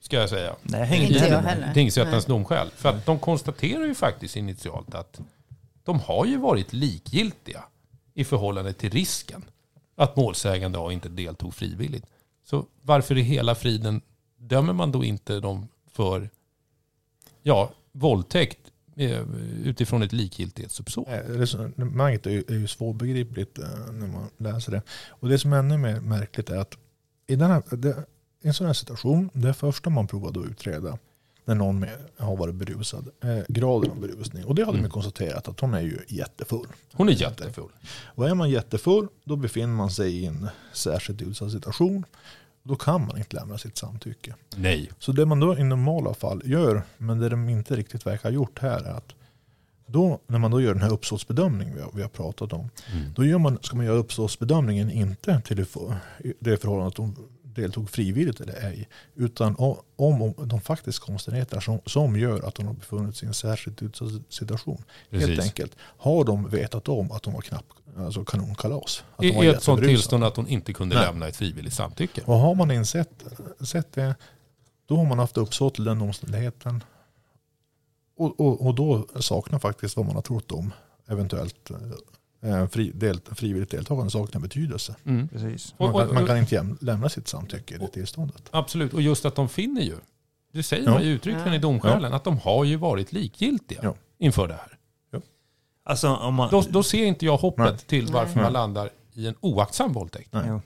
A: ska jag säga.
B: Nej, jag hänger
D: Inte jag
B: heller.
A: Tingsrättens domskäl. För att de konstaterar ju faktiskt initialt att de har ju varit likgiltiga i förhållande till risken att målsägande A inte deltog frivilligt. Så varför i hela friden dömer man då inte dem för ja, våldtäkt utifrån ett likgiltighetsuppsåt?
C: Eh, Resonemanget är ju, är ju svårbegripligt eh, när man läser det. Och det som är ännu mer märkligt är att i, den här, en sån här situation, det första man provade att utreda när någon med, har varit berusad, eh, graden av berusning. Och det hade
A: Mm.
C: man konstaterat att hon är ju jättefull.
A: Hon är jättefull.
C: Och är man jättefull, då befinner man sig i en särskilt utsatt situation. Då kan man inte lämna sitt samtycke.
A: Nej.
C: Så det man då i normala fall gör, men det de inte riktigt verkar ha gjort här är att då, när man då gör den här uppsåtsbedömningen vi har, vi har pratat om,
A: Mm.
C: då gör man, ska man göra uppsåtsbedömningen inte till det, för, det förhållandet att de deltog frivilligt eller ej, utan om, om de faktiska omständigheter som, som gör att de har befunnit sig i en särskilt utsatt situation. Helt
A: Precis.
C: enkelt, har de vetat om att de var knappt alltså kanonkalas? Att de
A: I ett
C: jätteberusade?
A: tillstånd att hon inte kunde
C: Nej.
A: lämna ett frivilligt samtycke.
C: Och har man insett sett det, då har man haft uppsåt till den omständigheten. Och, och, och då saknar faktiskt vad man har trott om eventuellt eh, fri, del, frivilligt deltagande saknar betydelse.
A: Mm.
C: Man kan,
A: och-
C: man kan inte jäm, lämna sitt samtycke i det tillståndet.
A: Absolut, och just att de finner ju, det säger
C: Ja.
A: man ju uttryckligen i domskälen, att de har ju varit likgiltiga
C: Ja.
A: inför det här.
B: Alltså om man...
A: Då, då ser inte jag hoppet
C: Nej.
A: till varför
D: Nej.
A: man landar i en oaktsam våldtäkt.
C: Nej.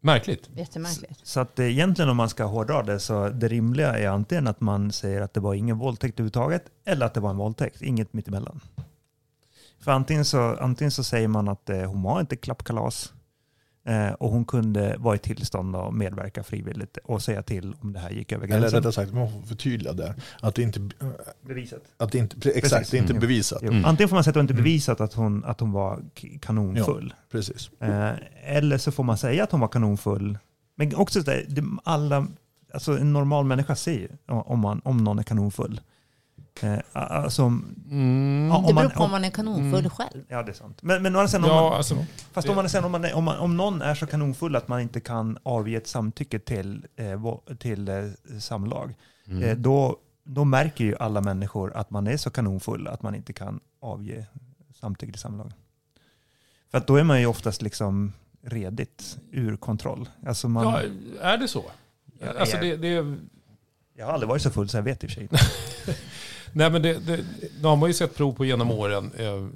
A: Märkligt.
D: Jättemärkligt.
B: Så att eh, egentligen om man ska hårdra det så det rimliga är antingen att man säger att det var ingen våldtäkt överhuvudtaget eller att det var en våldtäkt, inget mittemellan. För antingen så, antingen så säger man att eh, hon var inte klappkalas och hon kunde vara i tillstånd att medverka frivilligt och säga till om det här gick över
C: Eller
B: gränsen.
C: rättare sagt, man får förtydliga där. Att det inte,
B: Bevisat.
C: att det inte, exakt, det är inte
B: Mm.
C: bevisat.
A: Mm.
B: Antingen får man säga att det inte
C: Mm.
B: bevisat att hon, att hon var kanonfull.
C: Precis.
B: Eh, eller så får man säga att hon var kanonfull. Men också så där, det, alla, alltså en normal människa ser ju om, man, om någon är kanonfull. Eh, alltså,
A: Mm.
B: Ja,
D: Det beror på om
B: om-
D: man är kanonfull
A: Mm.
D: själv.
B: ja, det är sant. Men, men om
A: Ja,
B: man,
A: alltså,
B: fast om, man, är sen, om, man, är- om, man, om någon är så kanonfull att man inte kan avge ett samtycke till, eh, till eh, samlag,
A: mm.
B: eh, då, då märker ju alla människor att man är så kanonfull att man inte kan avge samtycke till samlag. För att då är man ju oftast liksom redigt ur kontroll. Alltså man,
A: ja, är det så?
B: Ja,
A: Alltså det, det,
B: Jag har aldrig varit så full så jag vet i och för sig.
A: nej men det, det, då har man ju sett prov på genom åren, eh,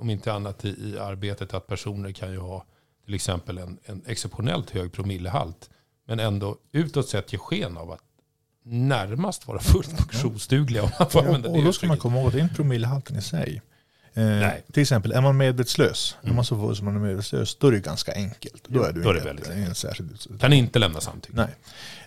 A: om inte annat i, i arbetet, att personer kan ju ha till exempel en, en exceptionellt hög promillehalt, men ändå utåt sett ge sken av att närmast vara fullt funktionsdugliga. Använda
C: Och,
A: det
C: då ska man komma ihåg det är inte promillehalten i sig. Eh,
A: Nej.
C: till exempel, är man medvetslös,
A: Mm.
C: är man så full som man är medvetslös, då är det ganska enkelt. Då är du
A: då är det väldigt
C: en särskild
A: Kan inte lämna samtycke.
C: Nej.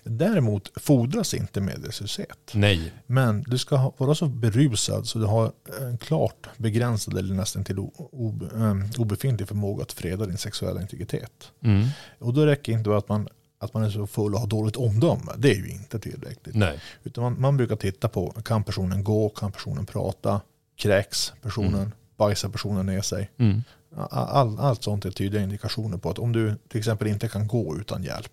C: Däremot fordras inte medvetslöshet.
A: Nej.
C: Men du ska vara så berusad så du har en klart begränsad eller nästan till o- ob, eh, obefintlig förmåga att freda din sexuella integritet.
A: Mm.
C: Och då räcker inte att man att man är så full och har dåligt omdöme, det är ju inte tillräckligt.
A: Nej.
C: Utan man, man brukar titta på, kan personen gå, kan personen prata, kräks personen,
A: Mm.
C: bajsar personen ner sig.
A: Mm.
C: All, allt sånt är tydliga indikationer på att om du till exempel inte kan gå utan hjälp,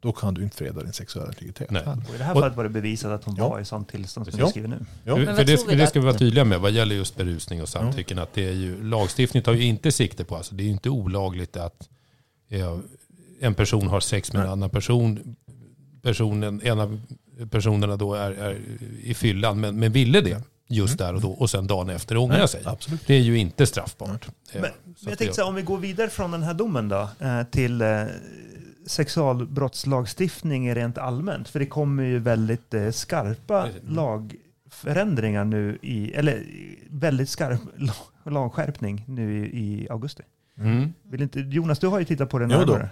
C: då kan du inte freda din sexuella integritet.
A: Nej.
B: Och I det här fallet var det bevisat att hon
C: Ja.
B: var i sånt tillstånd som
C: Ja.
B: du skriver nu.
C: Ja.
A: För,
D: Men
A: för det, ska vi vara tydliga med vad gäller just berusning och samtycken. Att det är ju, lagstiftningen tar ju inte sikte på, alltså det är ju inte olagligt att eh, en person har sex med en
C: Nej.
A: annan person. Personen, en av personerna då är, är i fyllan men, men ville det just där och då och sen dagen efter ångrar
C: Nej,
A: sig.
C: Absolut.
A: Det är ju inte straffbart. Eh,
B: Men, jag tänkte här, om vi går vidare från den här domen då, eh, till eh, sexualbrottslagstiftning rent allmänt. För det kommer ju väldigt skarpa
A: Precis.
B: lagförändringar nu i, eller väldigt skarp lag- lagskärpning nu i, augusti.
A: Mm.
B: Vill inte, Jonas, du har ju tittat på
C: då.
B: närmare.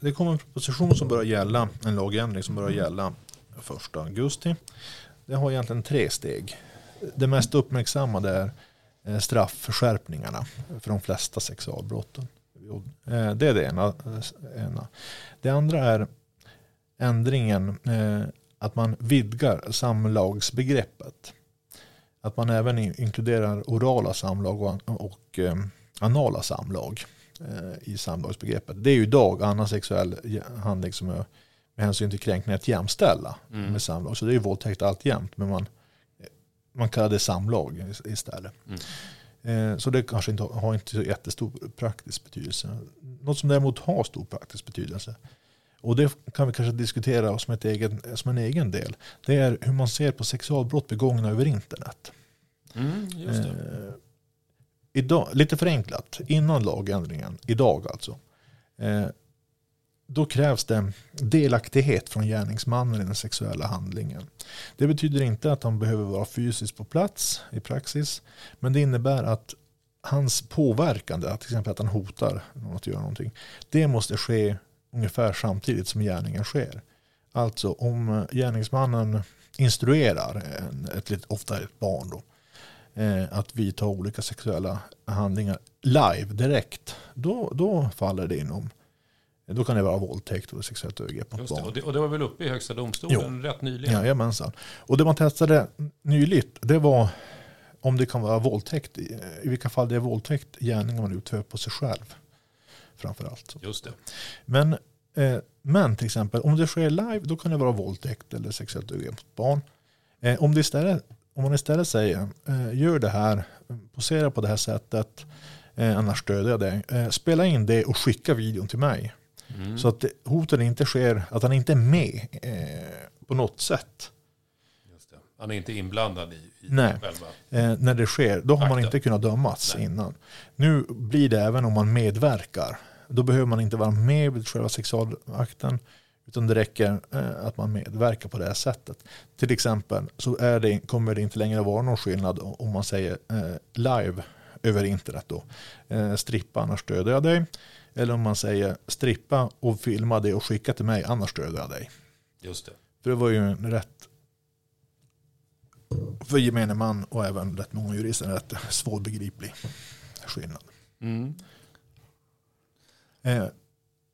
C: Det kommer en proposition som börjar gälla, en lagändring som börjar gälla 1 augusti. Det har egentligen tre steg. Det mest uppmärksammade är eh, straffskärpningarna för de flesta sexualbrotten. Eh, Det är det ena. eh, ena. Det andra är ändringen att man vidgar samlagsbegreppet. Att man även in- inkluderar orala samlag och, anala samlag i samlagsbegreppet. Det är ju idag annan sexuell handling som är med hänsyn till kränkning att jämställa
A: Mm.
C: med samlag. Så det är ju våldtäkt alltjämt men man, man kallar det samlag is- istället. Eh, Så det kanske inte har- inte så jättestor praktisk betydelse. Något som däremot har stor praktisk betydelse och det kan vi kanske diskutera som, ett egen, som en egen del. Det är hur man ser på sexualbrott begångna över internet.
A: Mm.
C: Eh, idag, lite förenklat, innan lagändringen, idag alltså. Eh, då krävs det delaktighet från gärningsmannen i den sexuella handlingen. Det betyder inte att han behöver vara fysiskt på plats i praxis. Men det innebär att hans påverkande, att till exempel att han hotar någon att göra någonting. Det måste ske ungefär samtidigt som gärningen sker. Alltså om gärningsmannen instruerar, en, ett, ofta ett barn då, eh, att vidta olika sexuella handlingar live, direkt, då, då faller det inom. Då kan det vara våldtäkt och sexuellt övergrepp mot barn.
A: Och, det, och det var väl uppe i Högsta domstolen rätt nyligen?
C: Jajamensan. Och det man testade nyligt, det var om det kan vara våldtäkt, i vilka fall det är våldtäkt gärningar man utför på sig själv. Framförallt.
A: Just det.
C: Men, eh, men till exempel om det sker live då kan det vara våldtäkt eller sexuellt övergrepp mot barn. Eh, om, det istället, om man istället säger eh, gör det här, posera på det här sättet, eh, annars stödjer jag dig. Eh, spela in det och skicka videon till mig.
A: Mm.
C: Så att hoten inte sker, att han inte är med eh, på något sätt.
A: Han är inte inblandad i, i
C: Nej.
A: själva...
C: Eh, när det sker, då har man
A: Akta.
C: inte kunnat dömas
A: Nej.
C: innan. Nu blir det även om man medverkar. Då behöver man inte vara med vid själva sexualakten. Utan det räcker eh, att man medverkar på det här sättet. Till exempel så är det, kommer det inte längre vara någon skillnad om man säger eh, live över internet. Då. Eh, strippa annars stöder jag dig. Eller om man säger strippa och filma det och skicka till mig annars stöder jag dig.
A: Just det.
C: För det var ju en rätt för gemene man och även rätt många jurister en rätt svårbegriplig skillnad.
A: Mm.
C: Eh,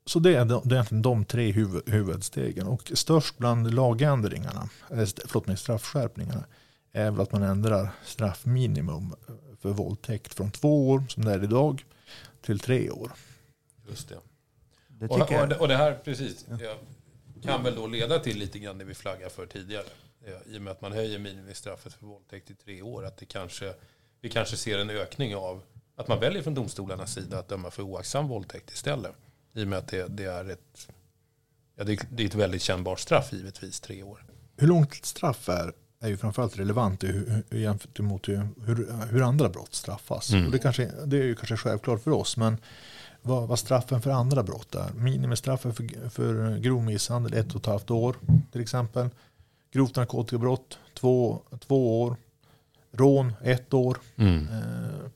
C: Så det är, de, det är egentligen de tre huvud, huvudstegen. Och störst bland lagändringarna, eller st- förlåt mig, straffskärpningarna, är väl att man ändrar straffminimum för våldtäkt från två år, som det är idag, till tre år.
A: Just det.
B: Det
A: Och, och, det- och det här precis, ja, kan väl då leda till lite grann det vi flaggade för tidigare. I och med att man höjer minimistraffet för våldtäkt till tre år. Att det kanske, vi kanske ser en ökning av att man väljer från domstolarnas sida att döma för oaktsam våldtäkt istället. I och med att det, det är ett ja, det, är- det är ett väldigt kännbart straff givetvis, tre år.
C: Hur långt straff är, är ju framförallt relevant i jämfört mot hur, hur, hur andra brott straffas.
A: Mm.
C: Och det, kanske, det är ju kanske självklart för oss, men vad, vad straffen för andra brott är. Minimistraffen för, för grov misshandel ett och ett halvt år till exempel. Grovt narkotikabrott två, två år. Rån ett år. Eh,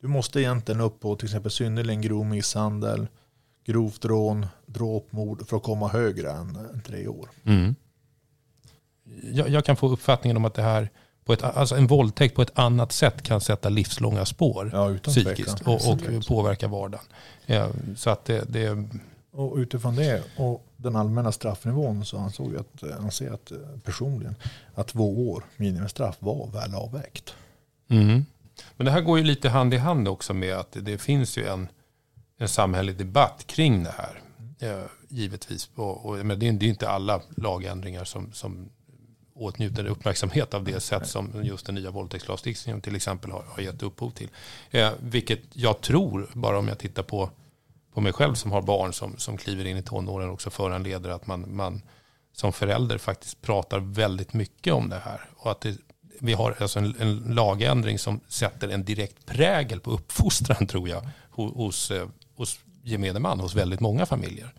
C: Du måste egentligen upp på till exempel synnerligen grov misshandel, grovt rån, dråpmord för att komma högre än, än tre år.
A: Mm. Jag, jag kan få uppfattningen om att det här, på ett, alltså en våldtäkt på ett annat sätt kan sätta livslånga spår
C: Ja,
A: psykiskt och, och påverka vardagen. Så att det, det,
C: Och utifrån det och den allmänna straffnivån så ansåg jag att, anser jag att personligen att två år minimistraff var väl avvägt.
A: Mm. Men det här går ju lite hand i hand också med att det finns ju en, en samhällelig debatt kring det här. Eh, givetvis. Och, och, men det är det är inte alla lagändringar som, som åtnjuter uppmärksamhet av det sätt som just den nya våldtäktslagstiftningen till exempel har, har gett upphov till. Eh, vilket jag tror, bara om jag tittar på, på mig själv som har barn som, som kliver in i tonåren också föranleder att man, man som förälder faktiskt pratar väldigt mycket om det här. Och att det, vi har alltså en, en lagändring som sätter en direkt prägel på uppfostran tror jag hos, eh, hos gemene man, hos väldigt många familjer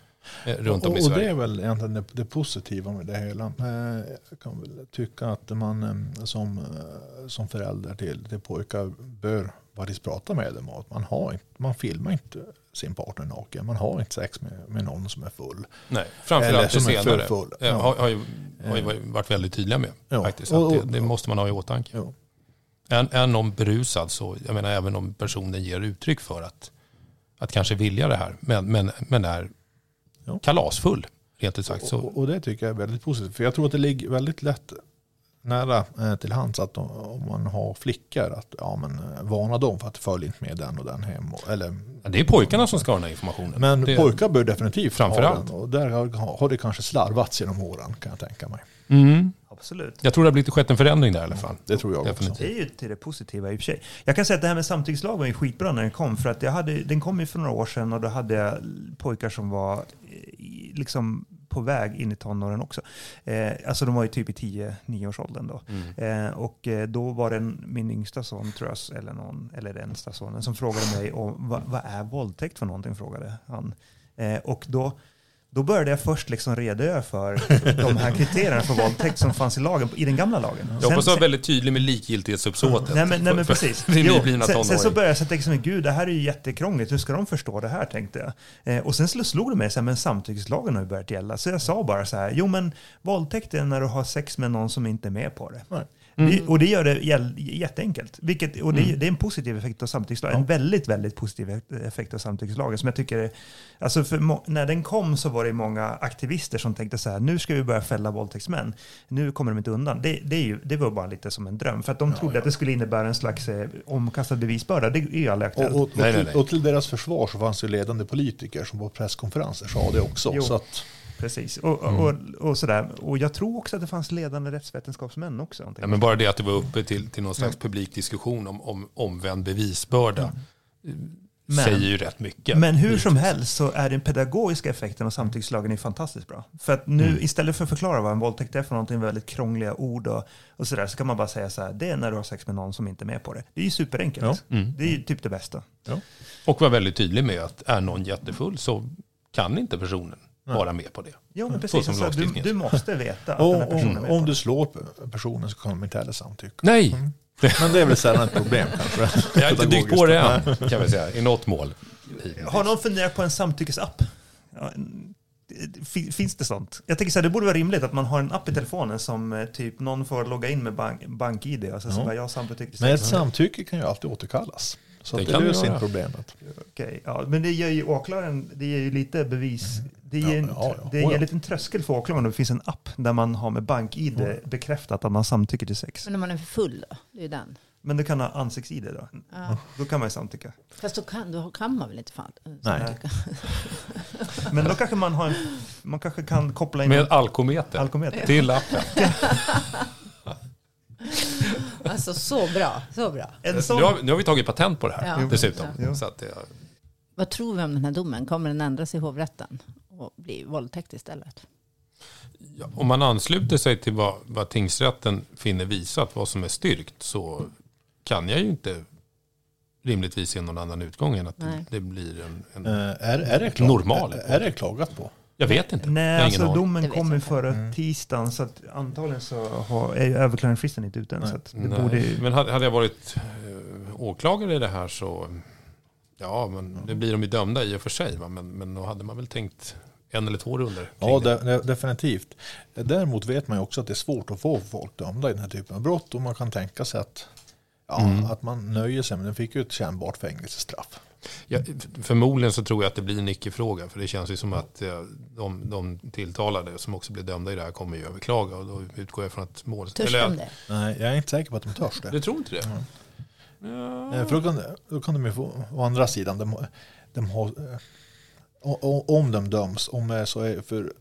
A: runt om
C: och,
A: i
C: och
A: Sverige.
C: det är väl egentligen det, det positiva med det hela. Eh, Jag kan väl tycka att man eh, som, eh, som förälder till, till pojkar bör faktiskt prata med dem. Och att man, har inte, man filmar inte sin partner naken. Man har inte sex med, med någon som är full.
A: Nej, framförallt det
C: som är för
A: senare.
C: full.
A: Ja.
C: Ja.
A: Har, har, ju, har ju varit väldigt tydliga med.
C: Ja.
A: Faktiskt,
C: Och-
A: det,
C: och-
A: det måste man ha i åtanke.
C: Ja.
A: Är, är någon berusad så, jag menar även om personen ger uttryck för att, att kanske vilja det här, men, men, men är
C: Ja.
A: kalasfull, rent ut sagt.
C: Och, och det tycker jag är väldigt positivt. För jag tror att det ligger väldigt lätt nära eh, till hands att om, man har flickor att ja, men, eh, varna dem för att följa inte med den och den hem. Och, eller,
A: Ja, det är pojkarna som ska ha den här informationen.
C: men
A: det,
C: pojkar bör definitivt
A: Framför
C: ha den. Och där har, har det kanske slarvats genom åren kan jag tänka mig.
A: Mm,
B: Absolut.
A: jag tror det har blivit skett en förändring där i alla fall.
C: Det tror jag
A: Definitivt.
C: också.
B: Det är ju till det positiva i och för sig. Jag kan säga att det här med samtyckslag var ju skitbra när den kom. För att jag hade, den kom ju för några år sedan och då hade jag pojkar som var i- liksom på väg in i tonåren också. Eh, alltså de var ju typ i 10-9 års åldern då.
A: Mm.
B: Eh, och eh, då var det en, min yngsta son, tror jag, eller, någon, eller den äldsta sonen, som frågade mig om vad, vad är våldtäkt för någonting, frågade han. Eh, och då, då började jag först liksom redogöra för de här kriterierna för våldtäkt som fanns i lagen, i den gamla lagen.
A: Jag hoppas vara väldigt tydlig med likgiltighetsuppsåtet.
B: Nej men, nej, men precis. Jo, sen, sen så började jag tänka som gud det här är ju jättekrångligt, hur ska de förstå det här tänkte jag. Eh, och sen slog det mig, så här, men samtyckeslagen har ju börjat gälla. Så jag sa bara så här, jo men våldtäkt är när du har sex med någon som inte är med på det.
C: Nej.
B: Det, och det gör det jätteenkelt. Vilket, och det,
A: Mm.
B: det är en positiv effekt av samtyckeslagen. En väldigt, väldigt positiv effekt av samtyckeslagen. Som jag tycker är, alltså för må, när den kom så var det många aktivister som tänkte så här, nu ska vi börja fälla våldtäktsmän. Nu kommer de inte undan. Det, det, är ju, det var bara lite som en dröm. För att de trodde att det skulle innebära en slags eh, omkastad bevisbörda. Det är ju aldrig
C: Och,
B: aktuellt.
C: och, och,
A: Nej, nej,
C: till,
A: nej.
C: och till deras försvar så fanns det ledande politiker som på presskonferenser sa det också.
B: Jo.
C: Så att,
B: Precis. Och,
A: Mm.
B: och, och, sådär. och jag tror också att det fanns ledande rättsvetenskapsmän också.
A: Ja, men bara det att det var uppe till, till någon slags publik diskussion om, om omvänd bevisbörda eh,
B: Men-
A: säger ju rätt mycket.
B: Men hur som helst så är den pedagogiska effekten av samtyckslagen är fantastiskt bra. För att nu
A: Mm.
B: istället för att förklara vad en våldtäkt är för någonting, väldigt krångliga ord och, och sådär, så kan man bara säga så här, det är när du har sex med någon som inte är med på det. Det är ju superenkelt.
A: Mm.
B: Det är ju typ det bästa.
A: Och var väldigt tydlig med att är någon jättefull så kan inte personen vara med på det.
B: Jo, men
A: Så
B: precis.
A: som
B: Alltså, du, du måste veta att den här
C: och,
B: personen är med
C: om,
B: på
C: om
B: det.
C: du slår personen så kan de inte heller samtycka.
A: Nej,
C: Men det är väl sällan ett problem kanske.
A: jag har inte dykt på det än, kan vi säga, i något mål.
B: Har någon funderat på en samtyckesapp? Ja, Finns det sånt? Jag tänker så här, det borde vara rimligt att man har en app i telefonen som eh, typ någon får logga in med bank, bank-id och så, så
C: Ja.
B: jag samtycker
C: Men ett samtycke kan ju alltid återkallas. Så
A: Det
C: att det löser inte problemet.
B: Okej, ja, men det ger ju åklagaren, det ger ju lite bevis. Det ger,
C: Ja,
B: en,
C: ja, ja.
B: det
C: Oh,
B: ger
C: ja.
B: en liten tröskel för åklagaren det finns en app där man har med bank-id bekräftat att man samtycker till sex.
D: Men om man är för full då? Det är den.
B: Men du kan ha ansikts-id då.
D: Ja.
B: Då kan man ju samtycka.
D: Fast då kan, då kan man väl inte fan
C: Nej.
D: samtycka?
B: Men då kanske man har en, man kanske kan koppla in
A: Med
B: en
A: alkometer
B: alkometer.
A: till appen.
D: Alltså så bra, så bra.
B: En
A: Nu
B: sån,
A: har, nu har vi tagit patent på det här
D: Ja.
A: dessutom.
B: Ja.
A: Så att, det-
D: Vad tror vi om den här domen? Kommer den ändras i hovrätten och bli våldtäkt istället?
A: ja, om man ansluter sig till vad, vad tingsrätten finner visat, vad som är styrkt, så kan jag ju inte rimligtvis se någon annan utgång än att det,
D: Nej.
A: det blir en, en...
C: Eh, är, är, det klag,
A: Normal.
C: Är, är det klagat på?
A: Jag vet inte.
B: nej, alltså domen kom ju förra
C: Mm.
B: tisdagen så att antagligen så har, är ju överklagningsfristen inte ute än.
C: Nej.
B: Så att det
A: Nej.
B: borde ju,
A: Men hade, jag varit eh, åklagare i det här så, ja, men det blir de ju dömda i och för sig. Va? Men, men då hade man väl tänkt en eller två runder
C: Ja,
A: det.
C: de, de, definitivt. Däremot vet man ju också att det är svårt att få folk dömda i den här typen av brott och man kan tänka sig att, ja,
A: Mm.
C: att man nöjer sig, men den fick ju ett kännbart fängelsestraff.
A: Ja, förmodligen så tror jag att det blir en icke-fråga. För det känns ju som att de, de tilltalade som också blir dömda i det här kommer ju överklaga. Och då utgår jag från att mål...
D: Törs
A: eller-
D: de det?
C: Nej, jag är inte säker på att de törs det.
A: Du tror inte det?
C: Mm.
A: Ja.
C: Eh, För då kan, då kan de ju få, å andra sidan, de, de har, eh, om de döms, om, så är för,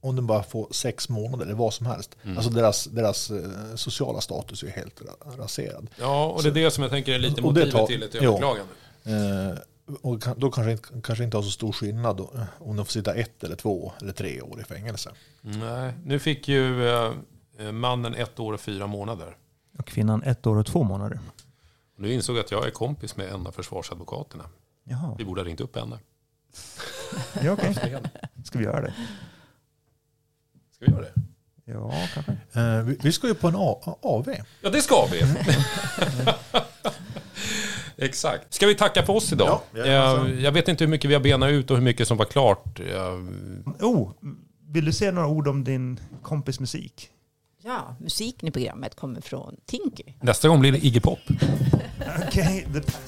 C: om de bara får sex månader eller vad som helst,
A: Mm.
C: alltså deras, deras eh, sociala status är helt ra- raserad.
A: ja, och det är det som jag tänker är lite motivet
C: tar-
A: till ett
C: ja.
A: överklagande.
C: Eh, och då kanske inte, kanske inte har så stor skillnad då, eh, om de får sitta ett eller två eller tre år i fängelse.
A: Nej, nu fick ju eh, mannen ett år och fyra månader.
B: Och kvinnan ett år och två månader.
A: Nu insåg jag att jag är kompis med en av försvarsadvokaterna.
B: Jaha,
A: Vi borde ha ringt upp henne.
B: ja, okej. Ska vi göra det?
A: Ska vi göra det?
B: Ja, kanske.
C: Eh, vi, vi ska ju på en A, AV.
A: Ja, det ska vi. Exakt. Ska vi tacka för oss idag?
C: Ja,
A: jag, jag vet inte hur mycket vi har benat ut och hur mycket som var klart. Jag,
B: Oh, vill du säga några ord om din kompis musik?
D: Ja, musiken i programmet kommer från Tinky.
A: nästa gång blir det Iggy Pop.
B: Okej, det-